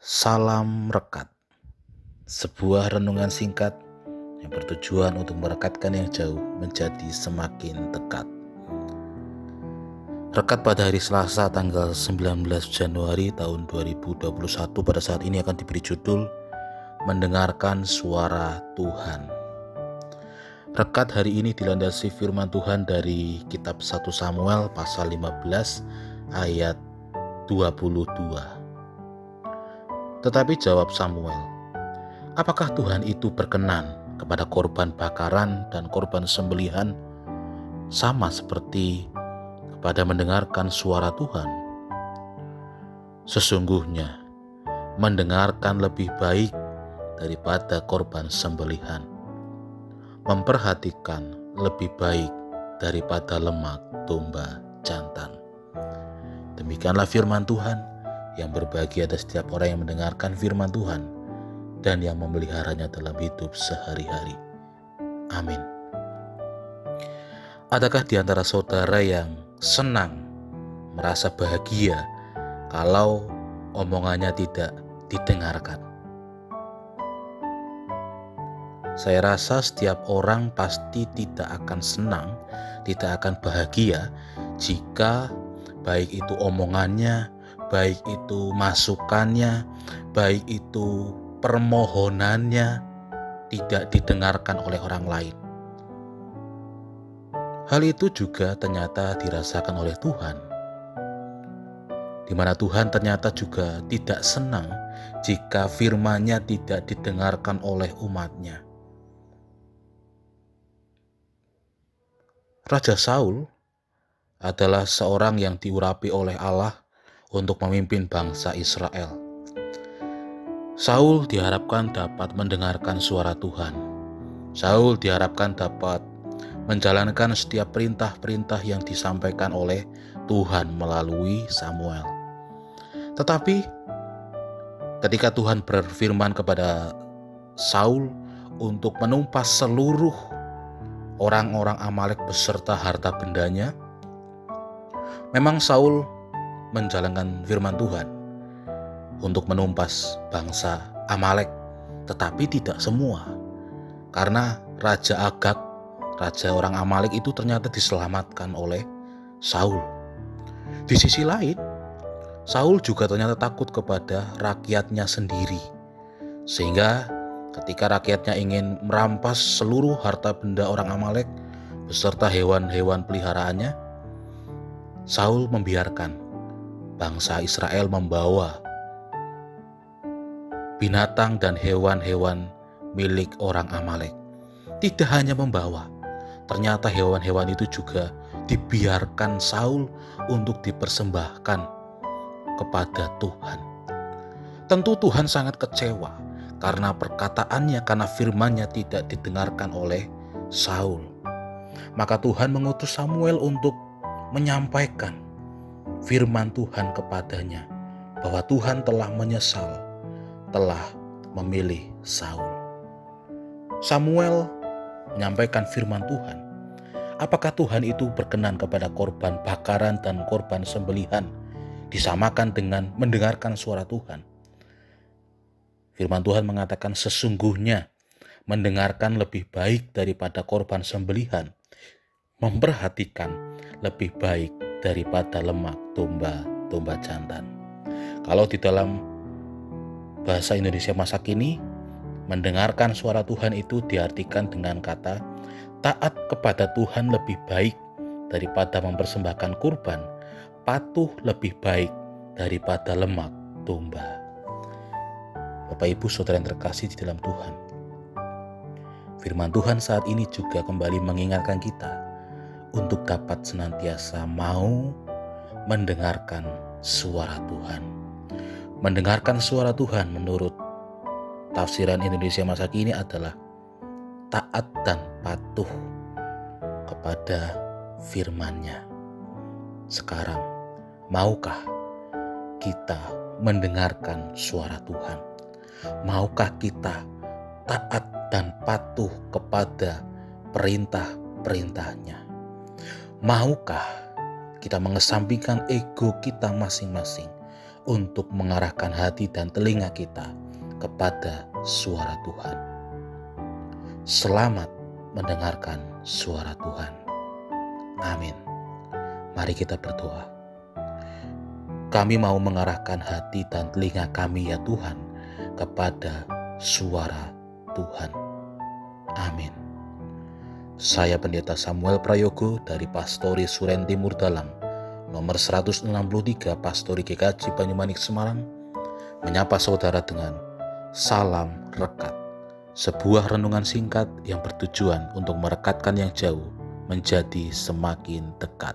Salam Rekat. Sebuah renungan singkat yang bertujuan untuk merekatkan yang jauh menjadi semakin dekat. Rekat pada hari Selasa tanggal 19 Januari tahun 2021 pada saat ini akan diberi judul Mendengarkan Suara Tuhan. Rekat hari ini dilandasi firman Tuhan dari kitab 1 Samuel pasal 15 ayat 22 tetapi jawab Samuel, "Apakah Tuhan itu berkenan kepada korban bakaran dan korban sembelihan sama seperti kepada mendengarkan suara Tuhan?" Sesungguhnya, mendengarkan lebih baik daripada korban sembelihan, memperhatikan lebih baik daripada lemak domba jantan. Demikianlah firman Tuhan yang berbagi atas setiap orang yang mendengarkan firman Tuhan dan yang memeliharanya dalam hidup sehari-hari. Amin. Adakah di antara saudara yang senang, merasa bahagia kalau omongannya tidak didengarkan? Saya rasa setiap orang pasti tidak akan senang, tidak akan bahagia jika baik itu omongannya, baik itu masukannya, baik itu permohonannya tidak didengarkan oleh orang lain. Hal itu juga ternyata dirasakan oleh Tuhan, di mana Tuhan ternyata juga tidak senang jika firman-Nya tidak didengarkan oleh umatnya. Raja Saul adalah seorang yang diurapi oleh Allah untuk memimpin bangsa Israel. Saul diharapkan dapat mendengarkan suara Tuhan. Saul diharapkan dapat menjalankan setiap perintah-perintah yang disampaikan oleh Tuhan melalui Samuel. Tetapi ketika Tuhan berfirman kepada Saul untuk menumpas seluruh orang-orang Amalek beserta harta bendanya, memang Saul menjalankan firman Tuhan untuk menumpas bangsa Amalek, tetapi tidak semua. Karena Raja Agag, raja orang Amalek itu ternyata diselamatkan oleh Saul. Di sisi lain, Saul juga ternyata takut kepada rakyatnya sendiri. Sehingga ketika rakyatnya ingin merampas seluruh harta benda orang Amalek beserta hewan-hewan peliharaannya, Saul membiarkan bangsa Israel membawa binatang dan hewan-hewan milik orang Amalek. Tidak hanya membawa, ternyata hewan-hewan itu juga dibiarkan Saul untuk dipersembahkan kepada Tuhan. Tentu Tuhan sangat kecewa karena perkataannya, karena firmannya tidak didengarkan oleh Saul. Maka Tuhan mengutus Samuel untuk menyampaikan firman Tuhan kepadanya bahwa Tuhan telah menyesal, telah memilih Saul. Samuel menyampaikan firman Tuhan. Apakah Tuhan itu berkenan kepada korban bakaran dan korban sembelihan disamakan dengan mendengarkan suara Tuhan? Firman Tuhan mengatakan sesungguhnya mendengarkan lebih baik daripada korban sembelihan, memperhatikan lebih baik daripada lemak domba-domba jantan. Kalau di dalam bahasa Indonesia masa kini, mendengarkan suara Tuhan itu diartikan dengan kata taat kepada Tuhan lebih baik daripada mempersembahkan kurban, patuh lebih baik daripada lemak domba. Bapak Ibu Saudara yang terkasih di dalam Tuhan. Firman Tuhan saat ini juga kembali mengingatkan kita untuk dapat senantiasa mau mendengarkan suara Tuhan. Mendengarkan suara Tuhan menurut tafsiran Indonesia masa kini adalah taat dan patuh kepada firman-Nya. Sekarang, maukah kita mendengarkan suara Tuhan? Maukah kita taat dan patuh kepada perintah-perintahnya? Maukah kita mengesampingkan ego kita masing-masing untuk mengarahkan hati dan telinga kita kepada suara Tuhan. Selamat mendengarkan suara Tuhan. Amin. Mari kita berdoa. Kami mau mengarahkan hati dan telinga kami ya Tuhan kepada suara Tuhan. Amin. Saya Pendeta Samuel Prayogo dari Pastori Suren Timur Dalam, nomor 163 Pastori GKJ Banyumanik Semarang, menyapa saudara dengan salam rekat. Sebuah renungan singkat yang bertujuan untuk merekatkan yang jauh menjadi semakin dekat.